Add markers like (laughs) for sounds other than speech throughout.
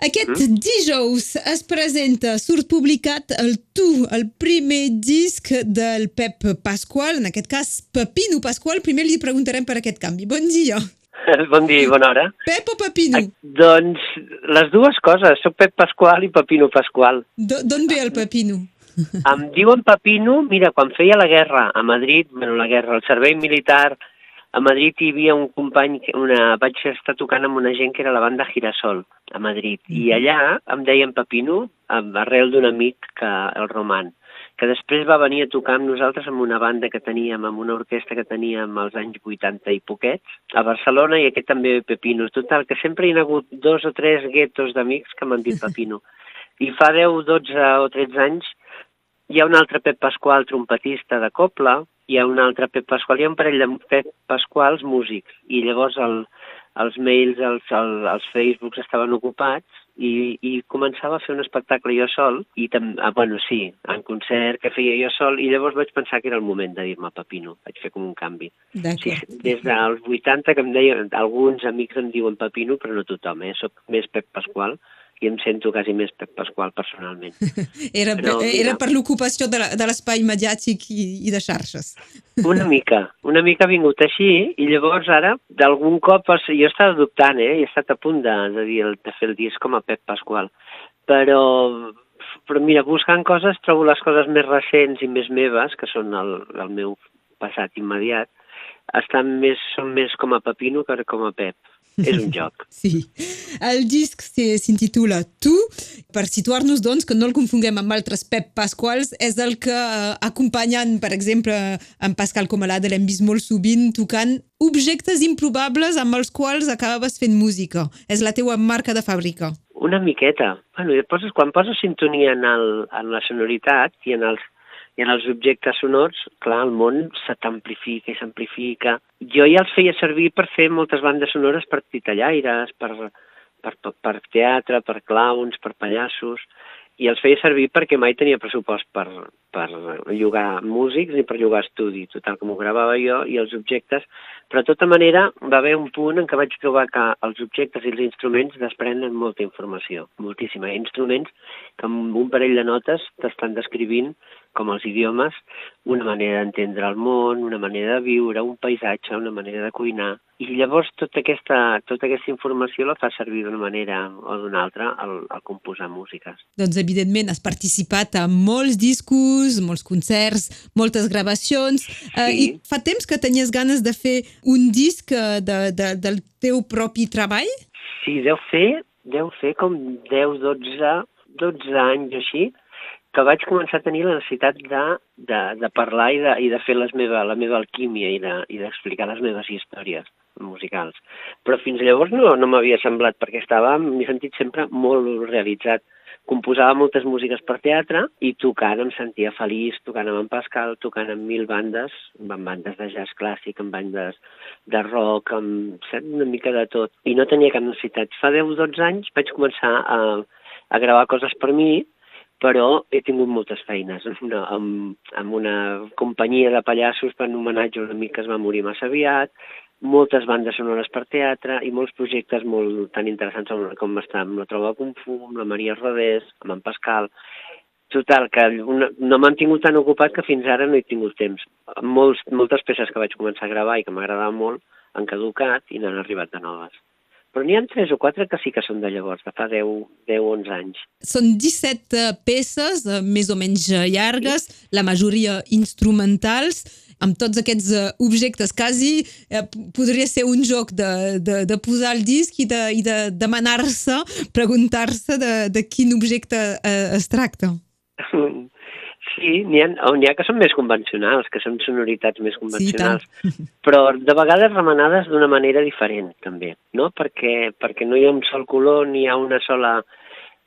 Aquest mm. dijous es presenta, surt publicat el Tu, el primer disc del Pep Pasqual, en aquest cas Pepino Pasqual. Primer li preguntarem per aquest canvi. Bon dia. (laughs) Bon dia i bona hora. Pep o Pepino? Doncs les dues coses. Soc Pep Pasqual i Pepino Pasqual. D'on ve el Pepino? Em diuen Pepino, mira, quan feia la guerra a Madrid, bueno, la guerra, el servei militar a Madrid hi havia un company, una, vaig estar tocant amb una gent que era la banda Girasol, a Madrid, i allà em deien Pepino, arrel d'un amic, que el Roman, que després va venir a tocar amb nosaltres amb una banda que teníem, amb una orquestra que teníem als anys 80 i poquets, a Barcelona, i aquest també Pepino. Total, que sempre hi ha hagut dos o tres guetos d'amics que m'han dit (laughs) Pepino. I fa 10, 12 o 13 anys hi ha un altre Pep Pasqual, trompetista de Copla, hi ha un altre Pep Pasqual, hi ha un parell de Pep Pasquals músics, i llavors el, els mails, els, el, els Facebooks estaven ocupats i, i començava a fer un espectacle jo sol, i tam, ah, bueno, sí, en concert que feia jo sol, i llavors vaig pensar que era el moment de dir-me Pepino, vaig fer com un canvi. Sí, des dels 80 que em deien, alguns amics em diuen Pepino, però no tothom, eh? soc més Pep Pasqual, i em sento quasi més Pep Pasqual personalment. (laughs) era, Però, era per l'ocupació de l'espai mediàtic i, i de xarxes. (laughs) Una mica, una mica ha vingut així i llavors ara, d'algun cop, jo estat dubtant, eh? he estat a punt de, de, dir, de fer el disc com a Pep Pasqual, però, però mira, buscant coses trobo les coses més recents i més meves, que són el, el meu passat immediat, estan més, són més com a Pepino que com a Pep és un joc. (laughs) Sí. El disc s'intitula Tu, per situar-nos, doncs, que no el confonguem amb altres Pep Pasquals, és el que, eh, acompanyant, per exemple, en Pascal Comalada, l'hem vist molt sovint tocant objectes improbables amb els quals acabaves fent música. És la teua marca de fàbrica. Una miqueta. Bueno, i poses, quan poses sintonia en, el, en la sonoritat i en els en els objectes sonors, clar, el món se t'amplifica i s'amplifica. Jo ja els feia servir per fer moltes bandes sonores per titellaires, per, per, per, per teatre, per clowns, per pallassos, i els feia servir perquè mai tenia pressupost per, per llogar músics ni per llogar estudi. Total, com ho gravava jo i els objectes però, de tota manera, va haver un punt en què vaig trobar que els objectes i els instruments desprenen molta informació, moltíssima. Instruments que amb un parell de notes t'estan descrivint, com els idiomes, una manera d'entendre el món, una manera de viure, un paisatge, una manera de cuinar. I llavors tota aquesta, tota aquesta informació la fa servir d'una manera o d'una altra al, al composar músiques. Doncs, evidentment, has participat a molts discos, molts concerts, moltes gravacions, sí. eh, i fa temps que tenies ganes de fer un disc eh, de, de, del teu propi treball? Sí, deu fer, deu fer com 10, 12, 12 anys així, que vaig començar a tenir la necessitat de, de, de parlar i de, i de fer les meva, la meva alquímia i d'explicar de, les meves històries musicals. Però fins llavors no, no m'havia semblat, perquè estava, m'he sentit sempre molt realitzat composava moltes músiques per teatre i tocant em sentia feliç, tocant amb en Pascal, tocant amb mil bandes, amb bandes de jazz clàssic, amb bandes de rock, amb una mica de tot. I no tenia cap necessitat. Fa 10-12 anys vaig començar a, a gravar coses per mi, però he tingut moltes feines una, amb, amb una companyia de pallassos per un homenatge a un amic que es va morir massa aviat, moltes bandes sonores per teatre i molts projectes molt tan interessants com està amb la Troba Kung Fu, amb la Maria Rodés, amb en Pascal. Total, que no m'han tingut tan ocupat que fins ara no he tingut temps. Molts, moltes peces que vaig començar a gravar i que m'agradaven molt han caducat i n'han arribat de noves. Però n'hi ha tres o quatre que sí que són de llavors, de fa 10, 10 11 anys. Són 17 eh, peces, eh, més o menys eh, llargues, sí. la majoria instrumentals amb tots aquests objectes, quasi eh, podria ser un joc de, de, de posar el disc i de, i de demanar-se, preguntar-se de, de quin objecte eh, es tracta. (laughs) Sí, n'hi ha, n'hi ha que són més convencionals, que són sonoritats més convencionals, sí, (laughs) però de vegades remenades d'una manera diferent, també, no? Perquè, perquè no hi ha un sol color, ni hi ha una sola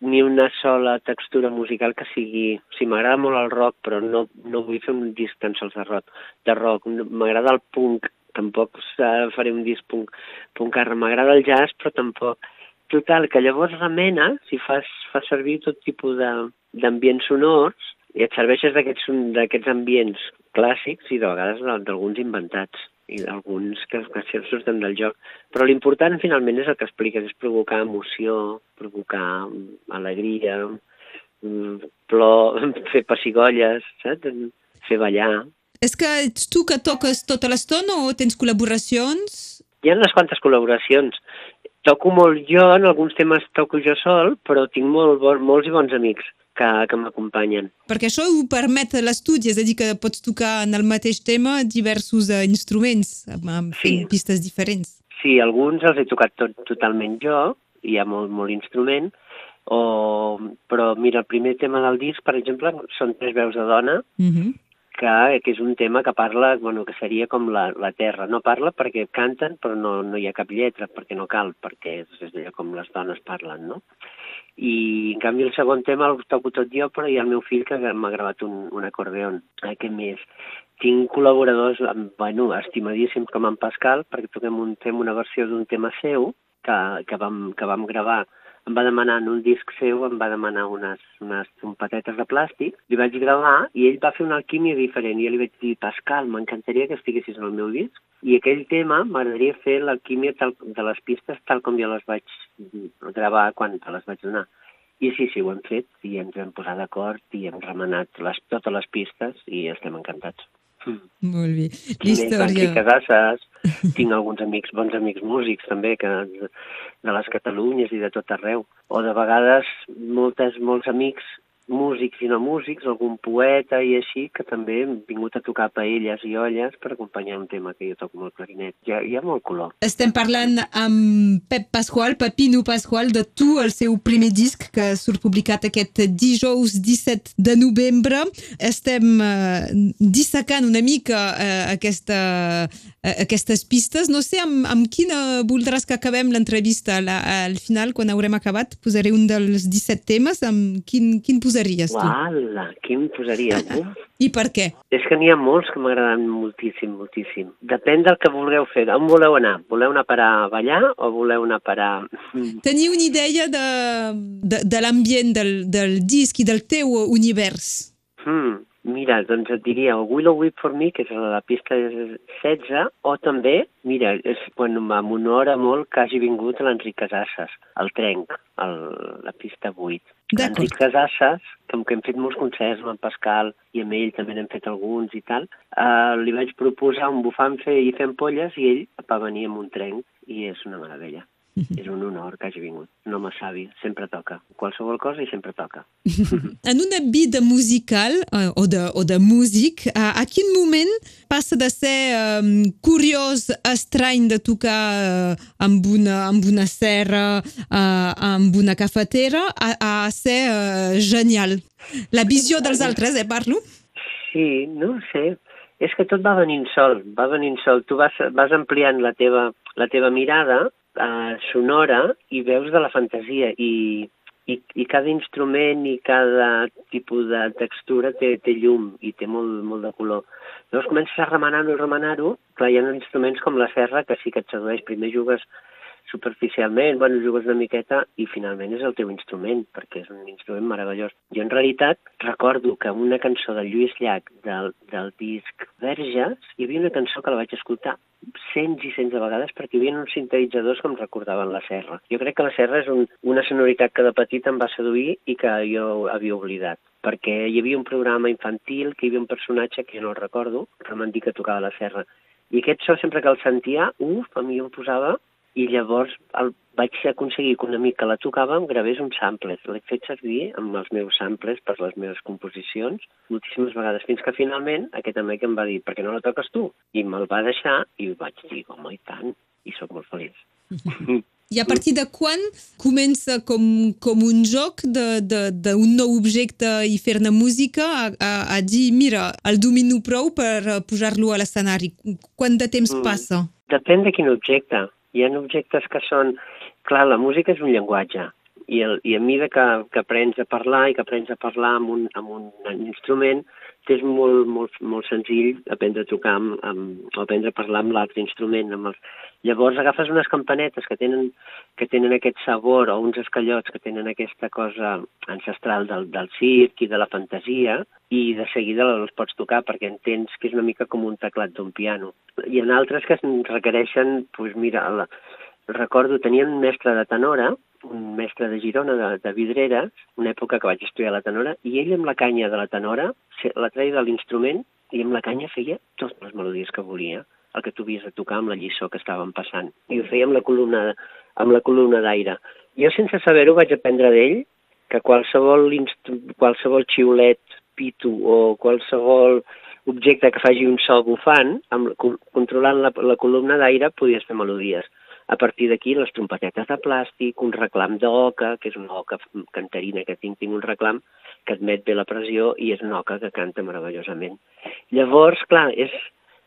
ni una sola textura musical que sigui... O sigui, m'agrada molt el rock, però no, no vull fer un disc tan sols de rock. De rock. M'agrada el punk, tampoc faré un disc punk, punkarra. M'agrada el jazz, però tampoc. Total, que llavors remena, si fas, fas servir tot tipus d'ambients sonors, i et serveixes d'aquests ambients clàssics i de vegades d'alguns inventats. i alguns que, que surten del joc. Però l'important finalment és el que expliques, és provocar emoció, provocar alegria, mm, plor, (laughs) fer pessigolles, saps? fer ballar. És que ets tu que toques tota l'estona o tens col·laboracions? Hi ha unes quantes col·laboracions. Toco molt jo, en alguns temes toco jo sol, però tinc molt, molts i bons amics que, que m'acompanyen. Perquè això ho permet l'estudi, és a dir, que pots tocar en el mateix tema diversos uh, instruments, amb sí. pistes diferents. Sí, alguns els he tocat tot, totalment jo, hi ha molt, molt instrument, o, però mira, el primer tema del disc, per exemple, són tres veus de dona, uh mhm. -huh que, que és un tema que parla, bueno, que seria com la, la terra. No parla perquè canten, però no, no hi ha cap lletra, perquè no cal, perquè és, és allò com les dones parlen, no? I, en canvi, el segon tema el toco tot jo, però hi ha el meu fill que m'ha gravat un, un acordeon. Què més? Tinc col·laboradors, bueno, estimadíssims com en Pascal, perquè toquem un, fem una versió d'un tema seu que, que, vam, que vam gravar em va demanar en un disc seu, em va demanar unes, unes trompetetes de plàstic, li vaig gravar i ell va fer una alquímia diferent. I jo li vaig dir, Pascal, m'encantaria que estiguessis en el meu disc i aquell tema m'agradaria fer l'alquímia de les pistes tal com jo les vaig gravar quan te les vaig donar. I sí, sí, ho hem fet i ens hem posat d'acord i hem remenat les, totes les pistes i estem encantats. Mm. Molt bé. L'història... Casasses, tinc alguns amics, bons amics músics també, que de les Catalunyes i de tot arreu. O de vegades moltes, molts amics músics i no músics, algun poeta i així, que també hem vingut a tocar paelles i olles per acompanyar un tema que jo toco molt clarinet. Hi ha, hi ha molt color. Estem parlant amb Pep Pasqual, Pepino Pasqual, de Tu, el seu primer disc que surt publicat aquest dijous 17 de novembre. Estem uh, dissecant una mica uh, aquesta, uh, aquestes pistes. No sé amb, amb quina voldràs que acabem l'entrevista al final, quan haurem acabat, posaré un dels 17 temes. Amb quin, quin posaries tu? Uala, quin posaria? (laughs) Uf. I per què? És que n'hi ha molts que m'agraden moltíssim, moltíssim. Depèn del que vulgueu fer. On voleu anar? Voleu anar per a ballar o voleu anar per a... (laughs) Teniu una idea de, de, de l'ambient del, del disc i del teu univers? Hmm. Mira, doncs et diria el Willow Whip for Me, que és la pista 16, o també, mira, és, bueno, m'honora molt que hagi vingut l'Enric Casasses, el trenc, el, la pista 8. L'Enric Casasses, que, que hem fet molts concerts amb en Pascal i amb ell també n'hem fet alguns i tal, eh, li vaig proposar un bufant fer i fem polles i ell va venir amb un trenc i és una meravella. (laughs) És un honor que hagi vingut. Un home savi, sempre toca. Qualsevol cosa i sempre toca. (laughs) en una vida musical uh, o, de, o de músic, uh, a quin moment passa de ser um, curiós, estrany de tocar uh, amb, una, amb una serra, uh, amb una cafetera, a, a ser uh, genial? La visió dels altres, eh, parlo? Sí, no sé. És que tot va venint sol, va venint sol. Tu vas, vas ampliant la teva, la teva mirada uh, sonora i veus de la fantasia i, i, i cada instrument i cada tipus de textura té, té llum i té molt, molt de color. Llavors comences a remenar-ho i remenar-ho, clar, hi ha instruments com la serra que sí que et sedueix. Primer jugues superficialment, bueno, jugues una miqueta i finalment és el teu instrument, perquè és un instrument meravellós. Jo en realitat recordo que una cançó de Lluís Llach del, del disc Verges, hi havia una cançó que la vaig escoltar cents i cents de vegades perquè hi havia uns sintetitzadors que em recordaven la serra. Jo crec que la serra és un, una sonoritat que de petit em va seduir i que jo havia oblidat perquè hi havia un programa infantil que hi havia un personatge que jo no el recordo, que m'han dit que tocava la serra. I aquest so, sempre que el sentia, uf, a mi em posava i llavors el, vaig aconseguir que un amic que la tocava em gravés un samples. L'he fet servir amb els meus samples per les meves composicions moltíssimes vegades, fins que finalment aquest amic em va dir, per què no la toques tu? I me'l va deixar i vaig dir, home, i tant, i sóc molt feliç. I a partir de quan comença com, com un joc d'un nou objecte i fer-ne música a, a, a dir, mira, el domino prou per posar-lo a l'escenari? Quant de temps mm. passa? Depèn de quin objecte. Hi ha objectes que són... Clar, la música és un llenguatge, i, el, i a mesura que, que aprens a parlar i que aprens a parlar amb un, amb un instrument, és molt, molt, molt senzill aprendre a tocar amb, amb, aprendre a parlar amb l'altre instrument. Amb els... Llavors agafes unes campanetes que tenen, que tenen aquest sabor o uns escallots que tenen aquesta cosa ancestral del, del circ i de la fantasia i de seguida els pots tocar perquè entens que és una mica com un teclat d'un piano. Hi ha altres que requereixen, doncs mira, la, recordo, tenia un mestre de tenora un mestre de Girona, de, de Vidrera, una època que vaig estudiar la tenora, i ell amb la canya de la tenora la treia de l'instrument i amb la canya feia totes les melodies que volia, el que tu havies de tocar amb la lliçó que estàvem passant. I ho feia amb la columna, amb la columna d'aire. Jo, sense saber-ho, vaig aprendre d'ell que qualsevol, qualsevol xiulet, pitu o qualsevol objecte que faci un so bufant, amb, controlant la, la columna d'aire, podies fer melodies. A partir d'aquí, les trompetetes de plàstic, un reclam d'oca, que és una oca cantarina que tinc, tinc un reclam que admet bé la pressió i és una oca que canta meravellosament. Llavors, clar, és,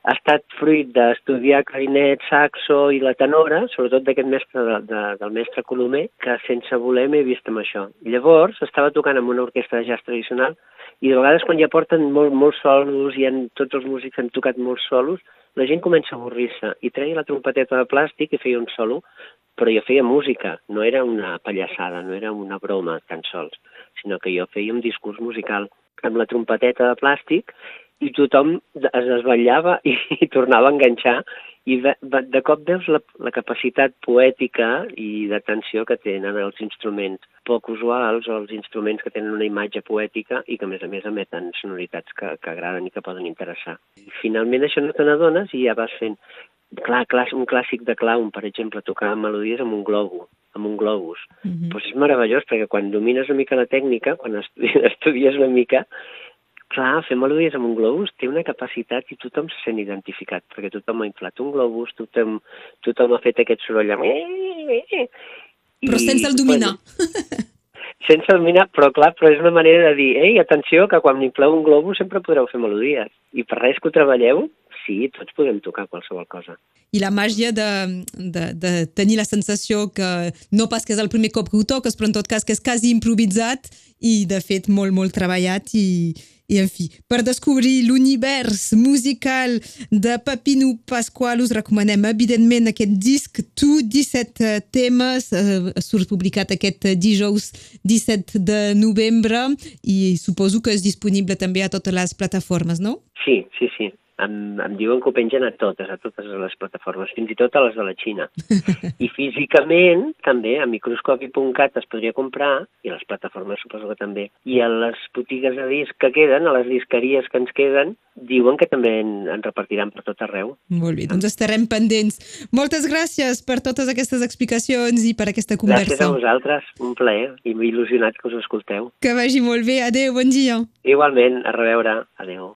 ha estat fruit d'estudiar clarinet, saxo i la tenora, sobretot d'aquest mestre de, de, del mestre Colomer, que sense voler m'he vist amb això. Llavors, estava tocant amb una orquestra de jazz tradicional i de vegades quan ja porten molt, molts solos i en, tots els músics han tocat molts solos, la gent comença a avorrir-se i treia la trompeteta de plàstic i feia un solo, però jo feia música, no era una pallassada, no era una broma tan sols, sinó que jo feia un discurs musical amb la trompeteta de plàstic i tothom es desvetllava i, i (laughs) tornava a enganxar i de, de cop veus la, la capacitat poètica i d'atenció que tenen els instruments poc usuals o els instruments que tenen una imatge poètica i que a més a més emeten sonoritats que, que agraden i que poden interessar. I finalment això no te n'adones i ja vas fent clar, clar, un clàssic de clown, per exemple, tocar melodies amb un globo, amb un globus. Mm -hmm. pues és meravellós, perquè quan domines una mica la tècnica, quan (laughs) estudies una mica, Clar, fer melodies amb un globus té una capacitat i tothom se sent identificat, perquè tothom ha inflat un globus, tothom, tothom ha fet aquest soroll amb... Però sense el dominar. Bueno, sense el dominar, però clar, però és una manera de dir, ei, atenció, que quan infleu un globus sempre podreu fer melodies. I per res que ho treballeu, sí, tots podem tocar qualsevol cosa. I la màgia de, de, de tenir la sensació que no pas que és el primer cop que ho toques, però en tot cas que és quasi improvisat i de fet molt, molt treballat i, en fi, per descobrir l'univers musical de Pepino Pasqual us recomanem evidentment aquest disc Tu, 17 eh, temes, uh, surt publicat aquest dijous 17 de novembre i suposo que és disponible també a totes les plataformes, no? Sí, sí, sí em, em diuen que ho pengen a totes, a totes les plataformes, fins i tot a les de la Xina. (laughs) I físicament, també, a microscopi.cat es podria comprar, i a les plataformes suposo que també, i a les botigues de disc que queden, a les disqueries que ens queden, diuen que també en, en repartiran per tot arreu. Molt bé, doncs estarem pendents. Moltes gràcies per totes aquestes explicacions i per aquesta conversa. Gràcies a vosaltres, un plaer, i il·lusionat que us escolteu. Que vagi molt bé, adeu, bon dia. Igualment, a reveure, adeu.